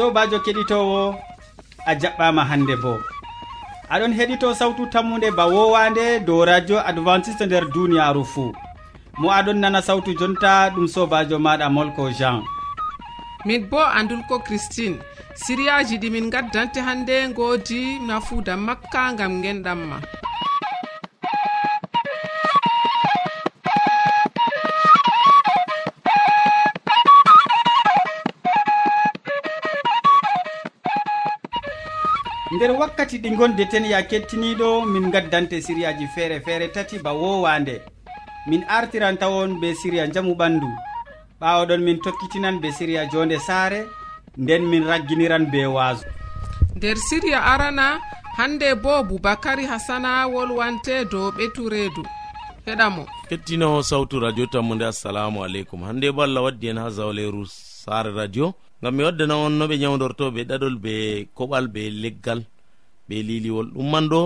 sobajo keɗitowo a jaɓɓama hande bo. Aɗon heɗito sawtu tammude ba wowande dow radio adventiste nder duniyaru fuu. Mo aɗon nana sawtu jonta ɗum sobajo maɗa molko jean. Min bo andulko christine. Siriyaji ɗi min gaddante hande godi nafuuda makka gam genɗamma nder wakkati ɗi gondeten ya kettiniɗo min gaddante siriyaji feere feere tati ba wowande min artiran tawon be siriya jamu ɓandu ɓawoɗon min tokkitinan be siriya jonde saare nden min ragginiran be waaso nder siriya arana hande bo boubacary hasana wolwante dow ɓetu reedu. Heɗamo kettinowo sawtu radio tammude assalamu aleykum. Hande bo allah waddi hen ha zawleru saare radio. ngam mi waddana on no ɓe nyawdorto ɓe ɗaɗol be koɓal be leggal be liliwol. Ɗum man ɗo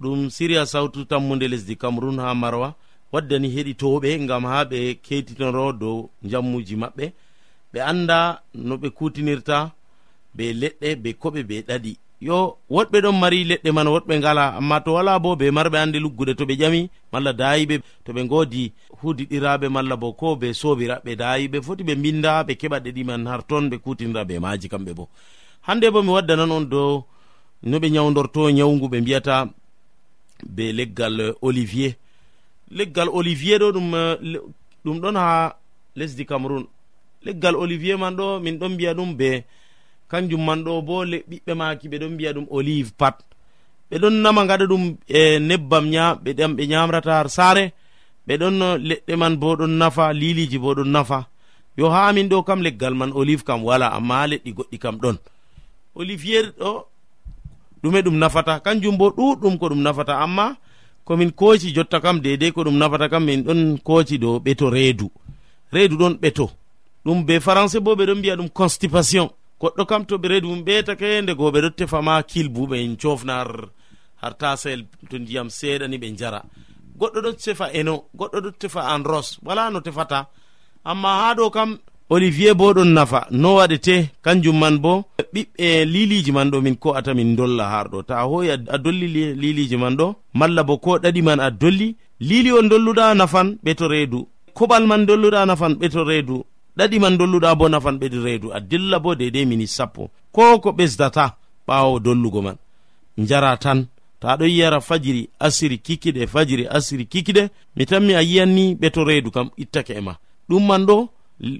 ɗum siriya sawtu tammude lesdi cameron ha marwa. Waddani heɗitoɓe ngam ha ɓe ketinoro dow jammuji maɓɓe. Ɓe anda no ɓe kutinirta be leɗɗe be koɓe be ɗaɗi. yo woɗɓe ɗon mari leɗɗe man woɗɓe ngala amma to wala bo be marɓe hande luggude to ɓe ƴami malla dayiɓe to ɓe godi hudiɗiraɓe malla bo ko be sobiraɓe dayiɓe foti ɓe binda ɓe keɓa ɗeɗi man har ton ɓe kutinira be maji kamɓe bo. Hande bo mi waddanan on dow no ɓe nyawdorto nyawgu ɓe mbiyata be leggal eh, olivier. Leggal olivier ɗo ɗum eh, ɗum ɗon ha lesdi cameron leggal olivier man ɗo min ɗon mbiya ɗum be kanjum man ɗo bo ɓiɓɓe maki ɓe ɗon mbiya ɗum olive pat. Ɓe ɗon nama gaɗa ɗum e nebbam ɓe nyamrata har saare. Ɓe ɗon leɗɗe man bo ɗon nafa liliji bo ɗon nafa. Yo ha amin ɗo kam leggal man olive kam wala amma leɗɗi goɗɗi kam ɗon. Olivier ɗo ɗume ɗum nafata. Kanjum bo ɗuɗɗum ko ɗum nafata amma komin koci jotta kam dedei ko ɗum nafata kam min ɗon koci dow ɓeto reedu. Reedu ɗon ɓeto. Ɗum be français bo ɓeɗon mbiya ɗum constipation. goɗɗo kam to ɓe redi mum ɓetake nde go ɓe ɗo tefama kilbuɓe en cofnar har tasel to ndiyam seeɗani ɓe jara goɗɗo ɗo tefa eno goɗɗo ɗo tefa an ros wala no tefata. Amma ha ɗo kam olivier bo ɗon nafa no waɗete kanjum man bo ɓiɓɓe liliji man ɗo min ko ata min dolla har ɗo. Ta a hoyi a dolli liliji man ɗo malla bo ko ɗaɗi man a dolli lili on dolluɗa nafan ɓe to reedu. Koɓal man dolluɗa nafan ɓe to reedu. ɗaɗi man dolluɗa bo nafan ɓedi reedu a dilla bo dedei mini sappo. Ko ko ɓesdata ɓawo dollugo man. Jara tan ta ɗon yiyara fajiri asiri kikiɗe fajiri asiri kikiɗe. Mi tanmi a yiyanni ɓeto reedu kam ittake e ma. Ɗum man ɗo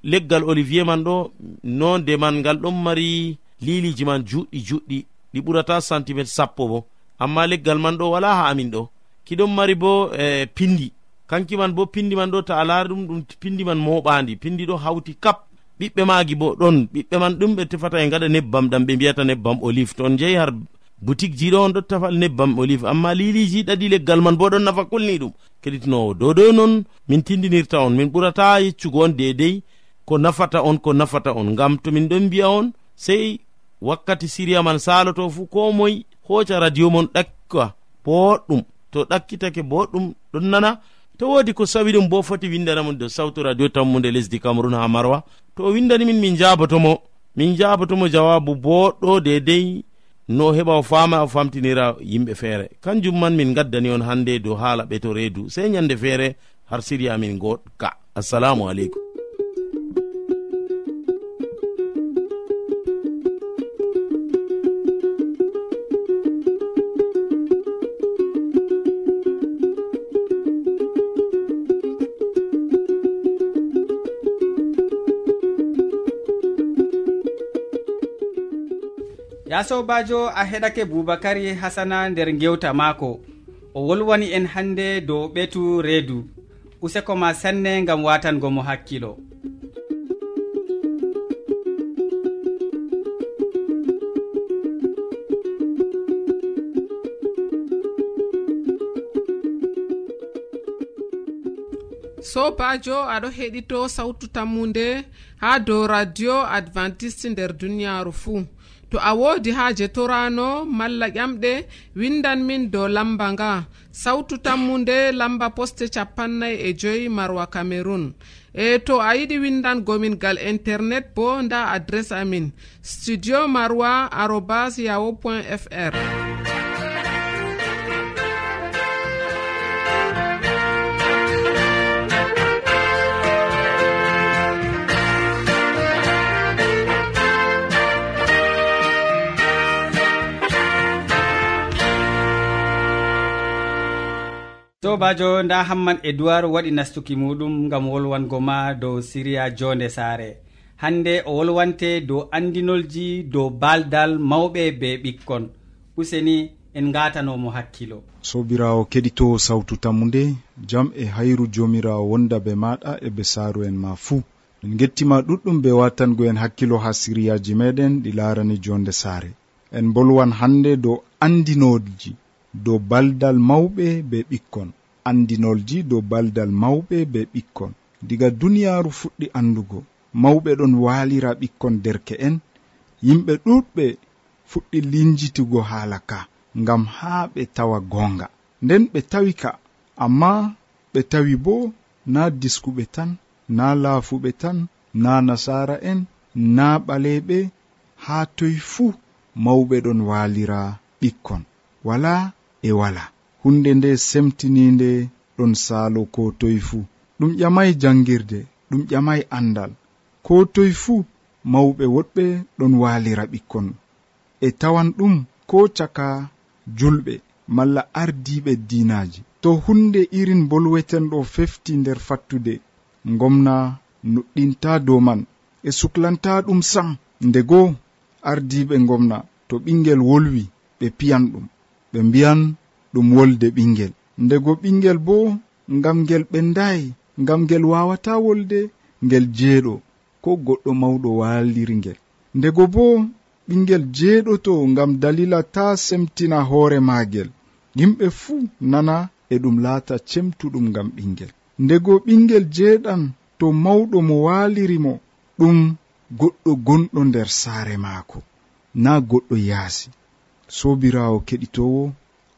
leggal olivier man ɗo nonde man ngal ɗon mari liliji man juɗɗi juɗɗi ɗi ɓurata centimétre sappo bo. Amma leggal man ɗo wala ha amin ɗo. Kiɗon mari bo e pindi. kanki man bo pindi man ɗo ta a laari ɗum ɗum pindi man moɓandi pindi ɗo hawti kap. Ɓiɓɓe maagi bo ɗon. Ɓiɓɓe man ɗum ɓe tefata e gaɗa nebbam ɗam ɓe mbiyata nebbam olive. To on jeyi har boutique ji ɗo on ɗo tafal nebbam olive. Amma liliji ɗaɗi leggal man bo ɗon nafa kulni ɗum. Keɗitinowo. Dow dow noon min tindinirta on. Min ɓurata yeccugo on dedei. Ko nafata on ko nafata on. Ngam to min ɗon mbiya on sei wakkati siriya man saloto fuu ko moy hoca radio mon ɗakka boɗɗum. To ɗakkitake boɗɗum ɗon nana to wodi ko sawi ɗum bo foti windanamon do sawtu radio tammude lesdi cameron ha marwa. To o windanimin min jabotomo min jabotomo jawabu boɗɗo dedei no heɓa o fama o famtinira yimɓe feere. Kanjum man min gaddani on hande dow haala ɓeto reedu sey ñande feere har siriya min goɗka assalamu aleykum. ya sobajo a heɗake boubacary hasana nder gewta maako. O wolwani en hande dow ɓetu reedu. Useko ma sanne gam watango mo hakkilo. Sobajo aɗo heɗito sawtu tammude ha dow radio adventiste nder duniyaaru fuu. to a wodi haaje torano malla ƴamɗe windan min dow lamba nga. Sawtu tammunde lamba poste capannay e joyi marwa cameron e to a yiɗi windangomin gal internet bo nda adres amin. Studio marwa arobas yahu point fr sobajo nda hamman e duwaru waɗi nastuki muɗum gam wolwango ma dow siriya jonde saare. Hande o wolwante dow andinolji dow baldal mawɓe be ɓikkon. Useni en gatanomo hakkilo. Sobirawo keɗito sawtu tammu nde jam e hayru jomirawo wonda be maɗa e be saaru en ma fuu. En gettima ɗuɗɗum be watangoen hakkilo ha siriyaji meɗen ɗi larani jonde saare. En bolwan hande dow andinoji dow baldal mawɓe be ɓikkon. Andinolji dow baldal mawɓe be ɓikkon. Diga duniyaaru fuɗɗi andugo mawɓe ɗon waalira ɓikkon derke'en. Yimɓe ɗuɗɓe fuɗɗi linjitugo haala ka ngam haa ɓe tawa goonga. Nden ɓe tawi ka amma ɓe tawi bo na diskuɓe tan na laafuɓe tan na nasara'en na ɓaleɓe haa toy fuu mawɓe ɗon waalira ɓikkon. Wala e wala. Hunde nde semtininde ɗon saalo ko toye fuu. Ɗum ƴamay jangirde ɗum ƴamay andal ko toye fuu mawɓe woɗɓe ɗon waalira ɓikkon. E tawan ɗum ko caka julɓe malla ardiɓe diinaaji. To hunde irin bolweten ɗo fefti nder fattude gomna nuɗɗinta dow man. E suklanta ɗum sam nde goo ardiiɓe ngomna to ɓingel wolwi ɓe piyan ɗum. ɓe mbiyan ɗum wolde ɓingel ndego ɓingel bo ngam ngel ɓendayi ngam ngel wawata wolde ngel jeeɗo ko goɗɗo mawɗo waliri ngel ndego bo ɓingel jeeɗoto ngam dalila ta semtina hoore maagel. Yimɓe fuu nana e ɗum laata cemtuɗum ngam ɓingel ndego ɓingel jeeɗan to mawɗo mo waalirimo ɗum goɗɗo gonɗo nder saare maako. Na goɗɗo yaasi. sobirawo keɗitowo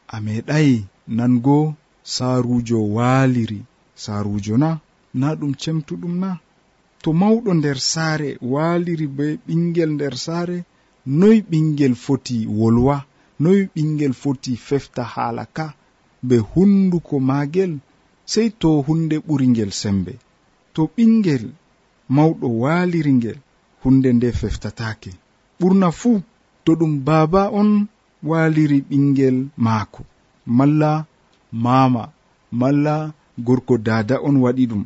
a meɗayi nango saarujo waaliri. Saarujo na na ɗum cemtuɗum na. To mawɗo nder saare waaliri be ɓingel nder saare noy ɓingel foti wolwa noy ɓingel foti fefta haala ka be hunduko maagel sey to hunde ɓuri ngel sembe. To ɓingel mawɗo waaliri ngel hunde nde feftatake ɓurna fuu to ɗum baaba on waliri ɓingel maako. Malla mama malla gorko dada on waɗi ɗum.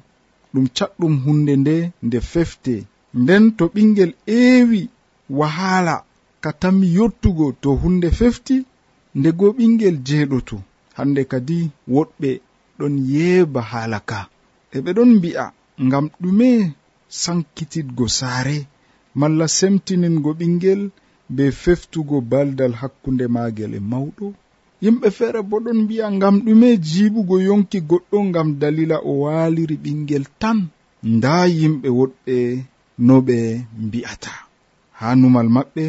Ɗum catɗum hunde nde nde fefte. Nden to ɓingel ewi wahala ka tammi yottugo to hunde fefti ndego ɓingel jeeɗoto. Hande kadi woɗɓe ɗon yeeba haala ka. E ɓe ɗon mbi'a ngam ɗume sankititgo saare malla semtiningo ɓingel be feftugo baldal hakkunde magel e mawɗo. Yimɓe feere bo ɗon mbiya ngam ɗume jiɓugo yonki goɗɗo ngam dalila o waaliri ɓingel tan. Nda yimɓe woɗɓe no ɓe mbi'ata. Ha numal maɓɓe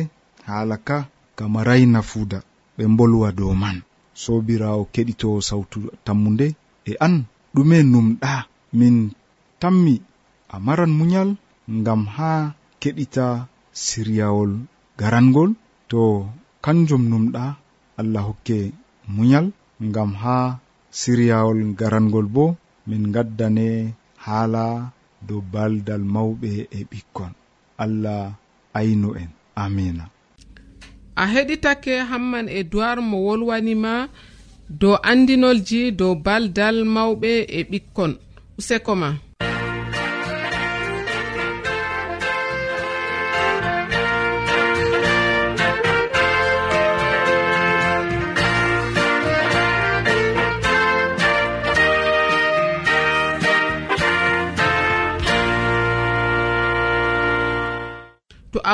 haala ka gam rayna fuuda ɓe mbolwa dow man. Sobirawo keɗitowo sawtu tammude e an ɗume numɗa min tammi a maran muñal ngam ha keɗita siryawol garangol to kanjum numɗa allah hokke munyal ngam ha siryawol garangol bo min gaddane haala dow baldal mawɓe e ɓikkon. Allah aynu en. Amina. A heɗitake hamman e duwar mo wolwanima dow andinolji dow baldal mawɓe e ɓikkon. Useko ma.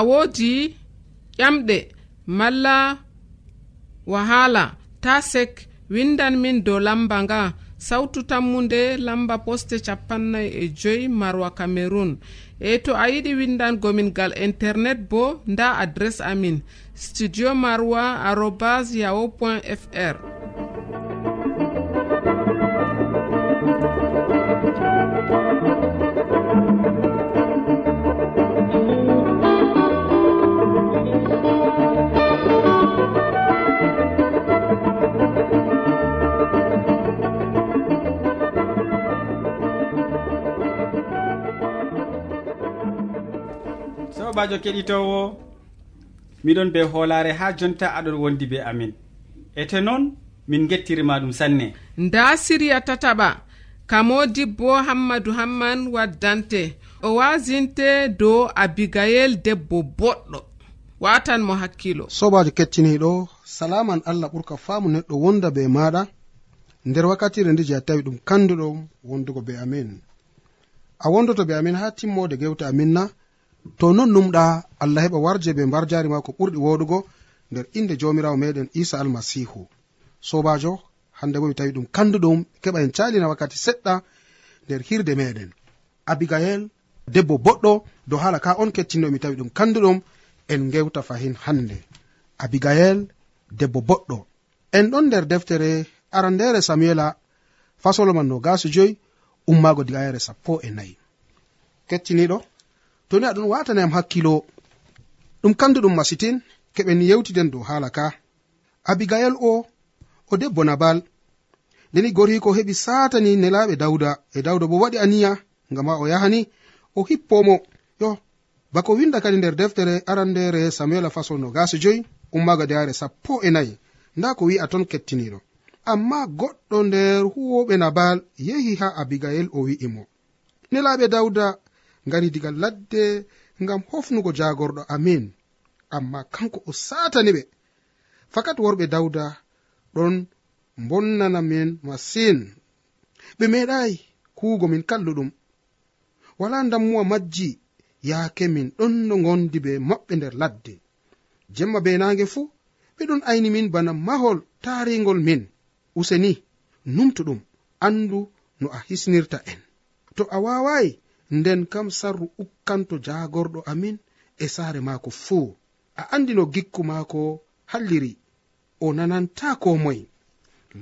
a woodi ƴamɗe malla wahala ta sek windan min dow lamba nga. Sautu tammunde lamba poste capannay e joyi marwa cameron e to a yiɗi windangomin gal internet bo nda adres amin studio marwa arobas yahu point fr. sobajo keɗitowo. Miɗon be hoolare ha jonta aɗon wondi be amin. Ete noon min gettirima ɗum sanne. Nda siriya tataɓa kamodibbo hammadou hamman waddante. O wasinte dow abigayel debbo boɗɗo. Watan mo hakkilo. Sobajo kettiniɗo salaman allah ɓurka faamu neɗɗo wonda be maɗa nder wakkatire nde je a tawi ɗum kanduɗo wondugo be amin. A wondoto be amin ha timmode gewte amin na to non numɗa allah heɓa warje be mbar jari ma ko ɓurɗi woɗugo nder inde jamirawo meɗen isa almasihu. Sobajo hande bo mi tawi ɗum kanduɗum keɓa en calina wakkati seɗɗa nder hirde meɗen. Abigail debbo boɗɗo dow hala ka on kettino mi tawi ɗum kanduɗum en gewta fahin hande. Abigail debbo boɗɗo. En ɗon nder deftere arandere samuela fasolo man no gasu joyi ummago diga yere sappo e nayi. Kettiniɗo toni aɗon watanayam hakkilo. Ɗum kanduɗum masitin keɓen yewtiden dow haala ka. Abigayel o o debbo nabal. Ndeni goriko heɓi satani nelaɓe dawda e dawda bo waɗi aniya ngam ha o yahani o hippomo. Yo bako winda kadi nder deftere arandere samuela faso no gasi joyi ummaga deyare sappo e nayi. Nda ko wi'a ton kettiniɗo. Amma goɗɗo nder huwoɓe nabal yehi ha abigayel o wi'imo. Nelaɓe dawda ngari diga ladde ngam hofnugo jagorɗo amin. Amma kanko o satani ɓe. Fakat worɓe dawda ɗon bonnana min masin. Ɓe meeɗayi kuugo min kalluɗum. Wala dammuwa majji yaake min ɗon no gondi be maɓɓe nder ladde. Jemma be nange fuu ɓeɗon ayni min bana mahol taringol min. Useni numtuɗum andu no a hisnirta en. To a wawayi nden kam sarru ukkanto jagorɗo amin e saare maako fuu. A andi no gikku maako halliri o nananta ko moye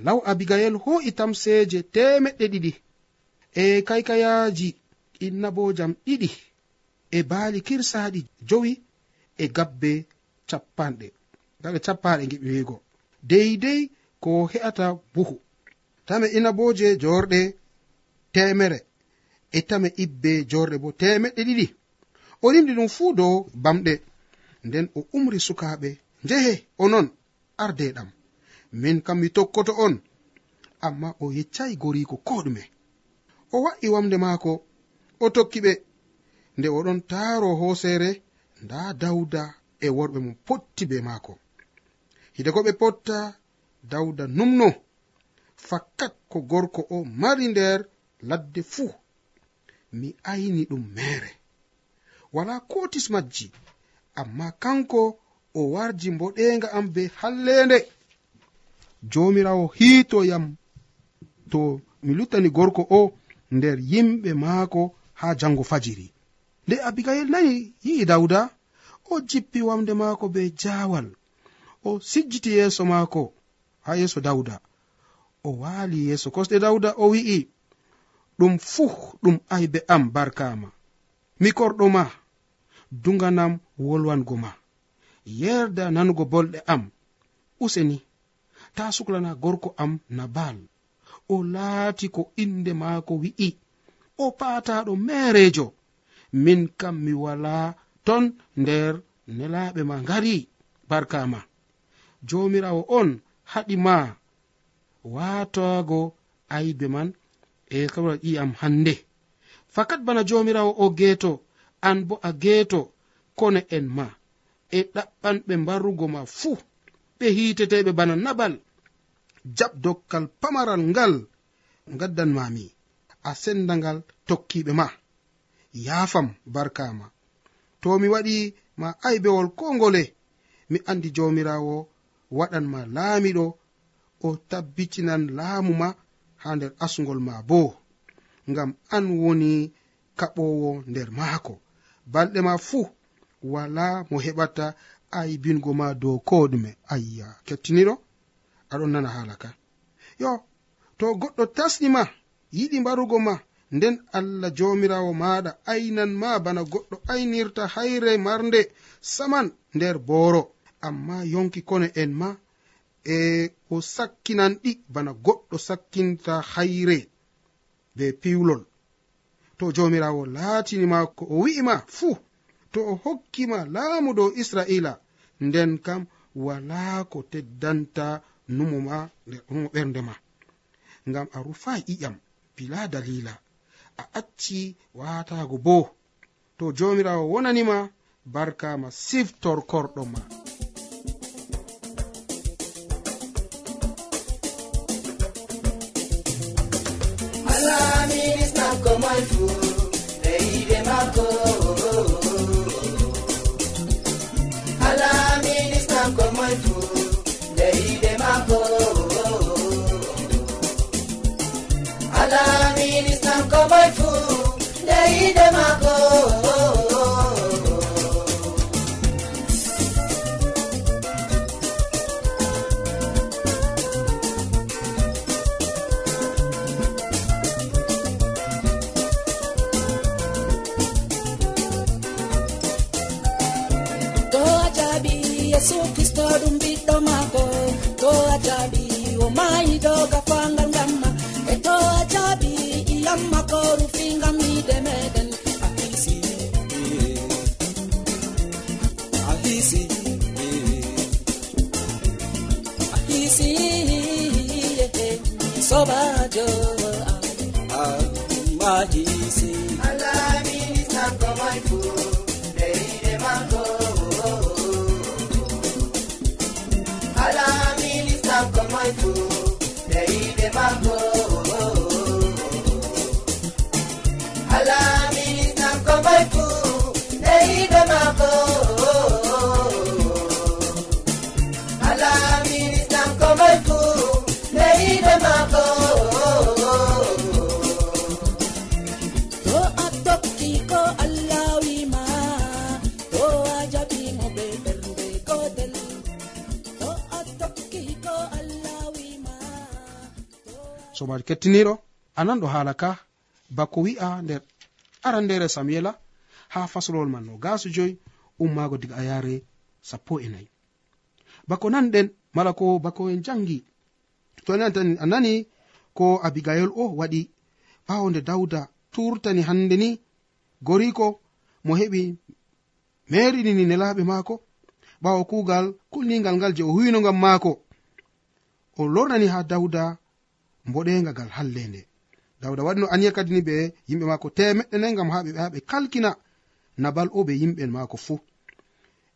law abigayel ho'i tamseeje temeɗɗe ɗiɗi. E kaykayaaji innabojam ɗiɗi. E baali kirsaaɗi jowi e gabbe capanɗe gaɓe capaɗe giɓi wiigo deydey ko he'ata buhu. Tame inaboje jorɗe temere e tame ibbe jorɗe bo temeɗɗe ɗiɗi. O rimɗi ɗum fuu dow bamɗe. Nden o umri sukaaɓe njehe onon ardeɗam. Min kam mi tokkoto on. Amma o yeccayi goriko ko ɗume o wa'i wamde maako o tokki ɓe. Nde oɗon taaro hoosere nda dawda e worɓe mo potti be maako. Hide ko ɓe potta dawda numno. Fakkat ko gorko o mari nder ladde fuu. mi ayni ɗum mere. Wala kotis majji amma kanko o warji mboɗenga am be hallende. Jomirawo hiitoyam to mi luttani gorko o nder yimɓe maako ha jango fajiri. Nde abigayel nani yi'i dawda o jippi wamde maako be jawal o sijjiti yeeso maako ha yeeso dawda o waali yeeso kosɗe dawda o wi'i ɗum fuu ɗum aybe am barkama. Mi korɗo ma duganam wolwango ma. Yerda nanugo bolɗe am useni. Ta suklana gorko am nabal o laati ko inde maako wi'i. O paataɗo merejo min kam mi wala ton nder nelaɓe ma ngari barkama. Jomirawo on haɗi ma. Watoago aybe man e kawra ƴi'am hande fakat bana jomirawo o geeto an bo a geeto kone en ma. E ɗaɓɓanɓe mbarrugo ma fuu ɓe hiiteteɓe bana nabal jab dokkal pamaral ngal gaddanmami a sendangal tokkiɓe ma. Yaafam barkama to mi waɗi ma aybewol ko ngole mi andi jomirawo waɗan ma laamiɗo o tabbitinan laamu ma ha nder asgol ma bo ngam an woni kaɓowo nder maako. Balɗe ma fuu wala mo heɓata aybingo ma dow ko ɗume ayya kettiniɗo? Aɗon nana hala ka. Yo to goɗɗo tasnima yiɗi mbarugo ma nden allah jomirawo maɗa aynan ma bana goɗɗo aynirta hayre marnde saman nder booro. Amma yonki kono en ma e o sakkinan ɗi bana goɗɗo sakkinta hayre be piwlol. To jomirawo laatinima ko o wi'ima fuu to o hokkima laamu dow israila nden kam wala ko teddanta numo ma numo ɓernde ma. Ngam a rufai i'yam bila dalila a acci watago bo to jomirawo wonanima barkama siftorkorɗo ma. sobajo kettiniɗo anan ɗo haala ka bako wi'a nder arandere samuela ha faslowol man no gasu joyi ummago diga a yare sappo e nayi. Bako nanɗen mala ko bako en jangi to a nani ko abigayol o waɗi ɓawo nde dawda turtani hande ni goriko mo heɓi merinini nelaɓe maako ɓawo kugal kulningal ngal je o huyno ngam maako. O lornani ha dawda mboɗenga gal hallende dawda waɗino aniya kadi ni ɓe yimɓe maako temeɗɗe nayi gam ha ɓe ha ɓe kalkina. Nabal o ɓe yimɓen maako fuu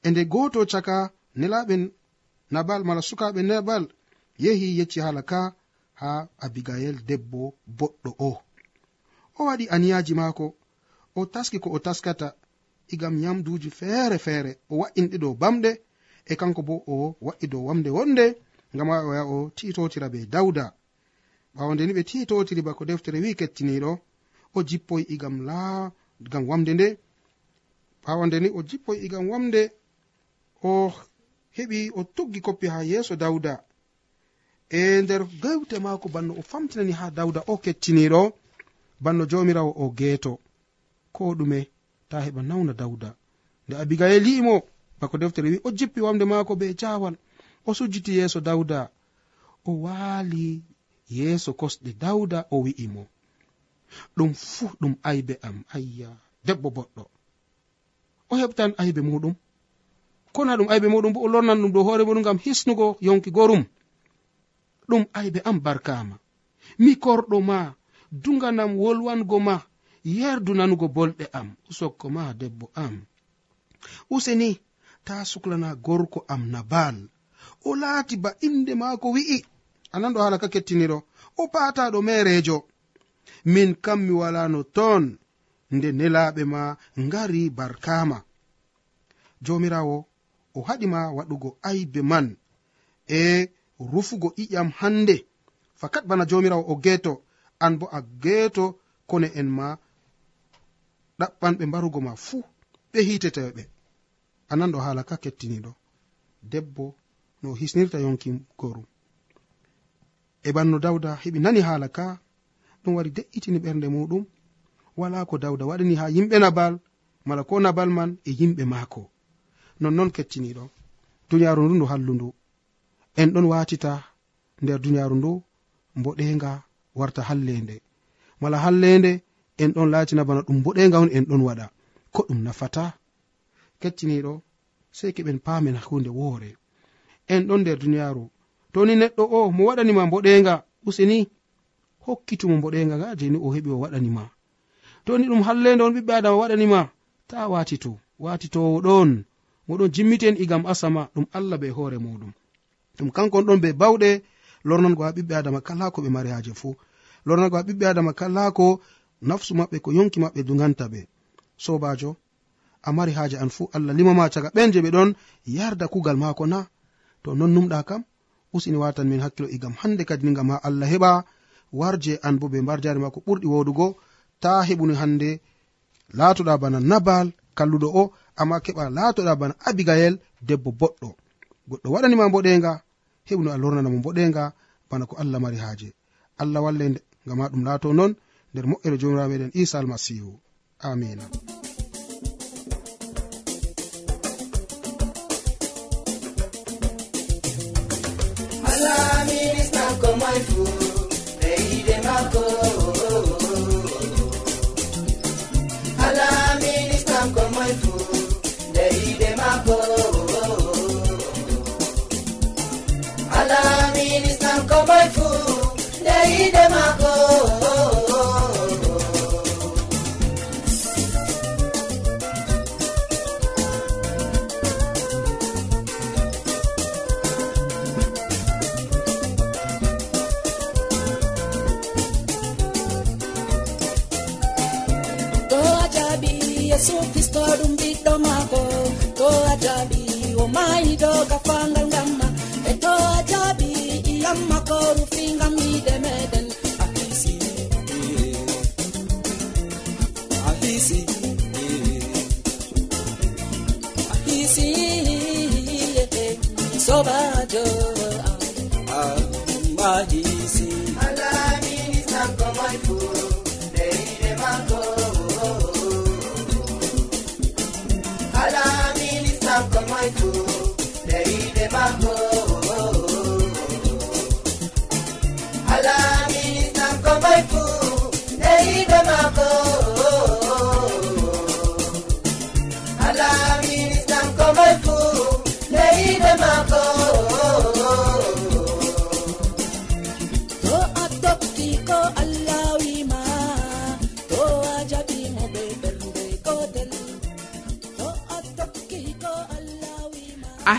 e nde gooto caka nelaɓen nabal mala sukaɓe nabal yehi yecci hala ka ha abigayel debbo boɗɗo o. O waɗi aniyaji maako. O taski ko o taskata igam yamduji feere feere. O wa'inɗi dow bamɗe e kanko bo o wa'i dow wamde wonde ngam wawa o titotira be dawda. ɓawo ndeni ɓe titotiri bako deftere wi kettiniɗo o jippoy igam laa gam wamde nde. Ɓawo ndeni o jippoy igam wamde o heɓi o tuggi koppi ha yeeso dawda e nder gewte maako banno o famtinani ha dawda o kettiniɗo banno jomirawo o geeto. Ko ɗume ta heɓa nawna dawda nde abigail yi'imo bako deftere wi o jippi wamde maako be jawal o sujjiti yeeso dawda o waali yeeso kosɗe dawda o wi'imo ɗum fuu ɗum aybe am. Ayya debbo boɗɗo. O heɓtan aybe muɗum. Kona ɗum aybe muɗum bo o lornan ɗum dow hoore muɗum ngam hisnugo yonki gorum. Ɗum aybe am barkama mi korɗo ma duganam wolwango ma yerdu nanugo bolɗe am. Usokko ma debbo am. Useni ta suklana gorko am nabal o laati ba inde maako wi'i. anan ɗo hala ka kettiniɗo o pataɗo merejo min kam mi walano ton nde nelaɓe ma ngari barkama jomirawo o haɗima waɗugo aybe man e rufugo iƴam hande fakat bana jomirawo o geeto an bo a geeto kone en ma ɗaɓɓan ɓe mbarugo ma fuu ɓe hiteteɓe anan ɗo haala ka kettiniɗo. Debbo no hisnirta yonki gorum. e ɓanno dawda heɓi nani haala ka ɗum wari de'itini ɓernde muɗum. Wala ko dawda waɗani ha yimɓe nabal mala ko nabal man e yimɓe maako. Nonnon kettiniɗo duniyaru ndu ndu hallundu en ɗon watita nder duniyaru ndu mboɗenga warta hallende mala hallende en ɗon latina bana ɗum mboɗenga on en ɗon waɗa. Ko ɗum nafata? Kettiniɗo sei keɓen paamen hunde woore. En ɗon nder duniyaaru toni neɗɗo o mo waɗanima mboɗenga. Useni hokkitumo mboɗenga nga jeni o heɓi o waɗanima toni ɗum hallende on ɓiɓɓe adama waɗanima ta watito watitowo ɗon moɗon jimmiten igam asama ɗum allah be hoore muɗum. Ɗum kankon ɗon be bawɗe. Lornango ha ɓiɓɓe adama kala ko ɓe mari haje fuu. Lornango ha ɓiɓɓe adama kala ko nafsu maɓɓe ko yonki maɓɓe duganta ɓe. Sobajo a mari haje an fuu. Allah limama caga ɓen je ɓe ɗon yarda kugal maako na. To non numɗa kam usini watan min hakkilo e igam hande kadi ni gam ha allah heɓa warje an bo be mbar jari ma ko ɓurɗi wodugo ta heɓuni hande laatoɗa bana nabal kalluɗo o amma keɓa laatoɗa bana abigayel debbo boɗɗo. Goɗɗo waɗanima boɗenga heɓino a lornanamo boɗenga bana ko allah mari haaje. Allah walle ha ɗum laato non nder moƴƴere jomirawo meɗen isa almasihu. Amina ko moy fuu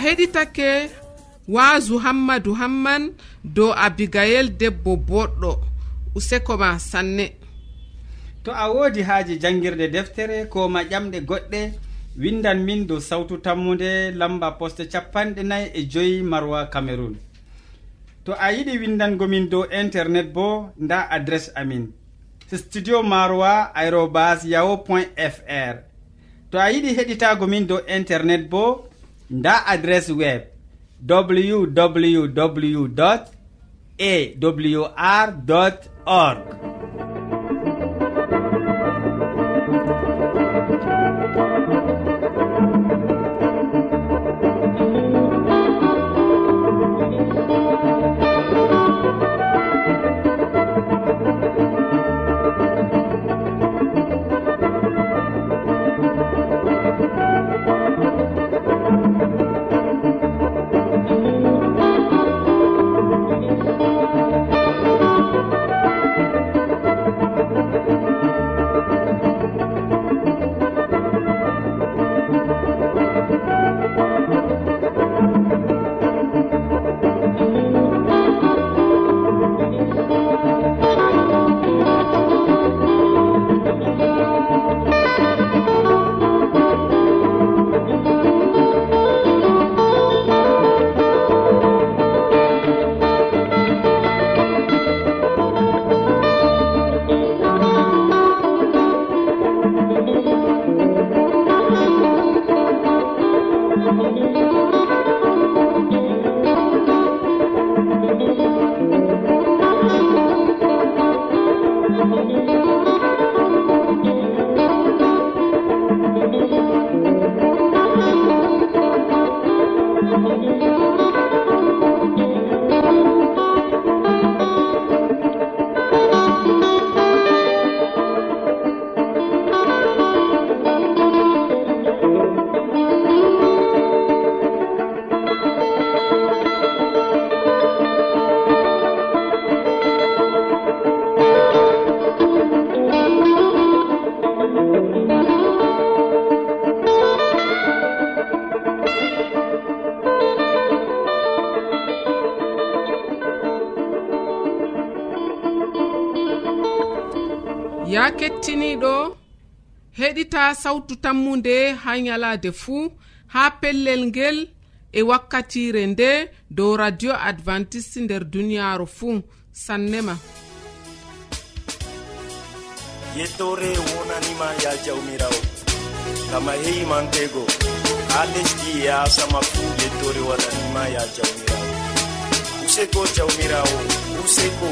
heɗitake waasu hammadu hamman dow abigayel debbo boɗɗo useko ma sanne. To a woodi haaji janngirde deftere ko ma ƴamɗe goɗɗe windan min dow sawtu tammude lamba poste capanɗe nayi e joyi marwa cameron to a yiɗi windangomin dow internet bo nda adresse amin studio marwa aérobas yaho point fr to a yiɗi heɗitago min dow internet bo nda adresse web www awr org. kettiniɗo heɗita sawtu tammude ha nyalade fuu ha pellel ngel e wakkatire nde dow radio adventiste nder duniyaru fuu. Sannema. Yettore wonanima ya jawmirawo gama heyimantego ha lesdi e asama fuu yettore waɗanima ya jawmirawo. Useko jawmirawo useko.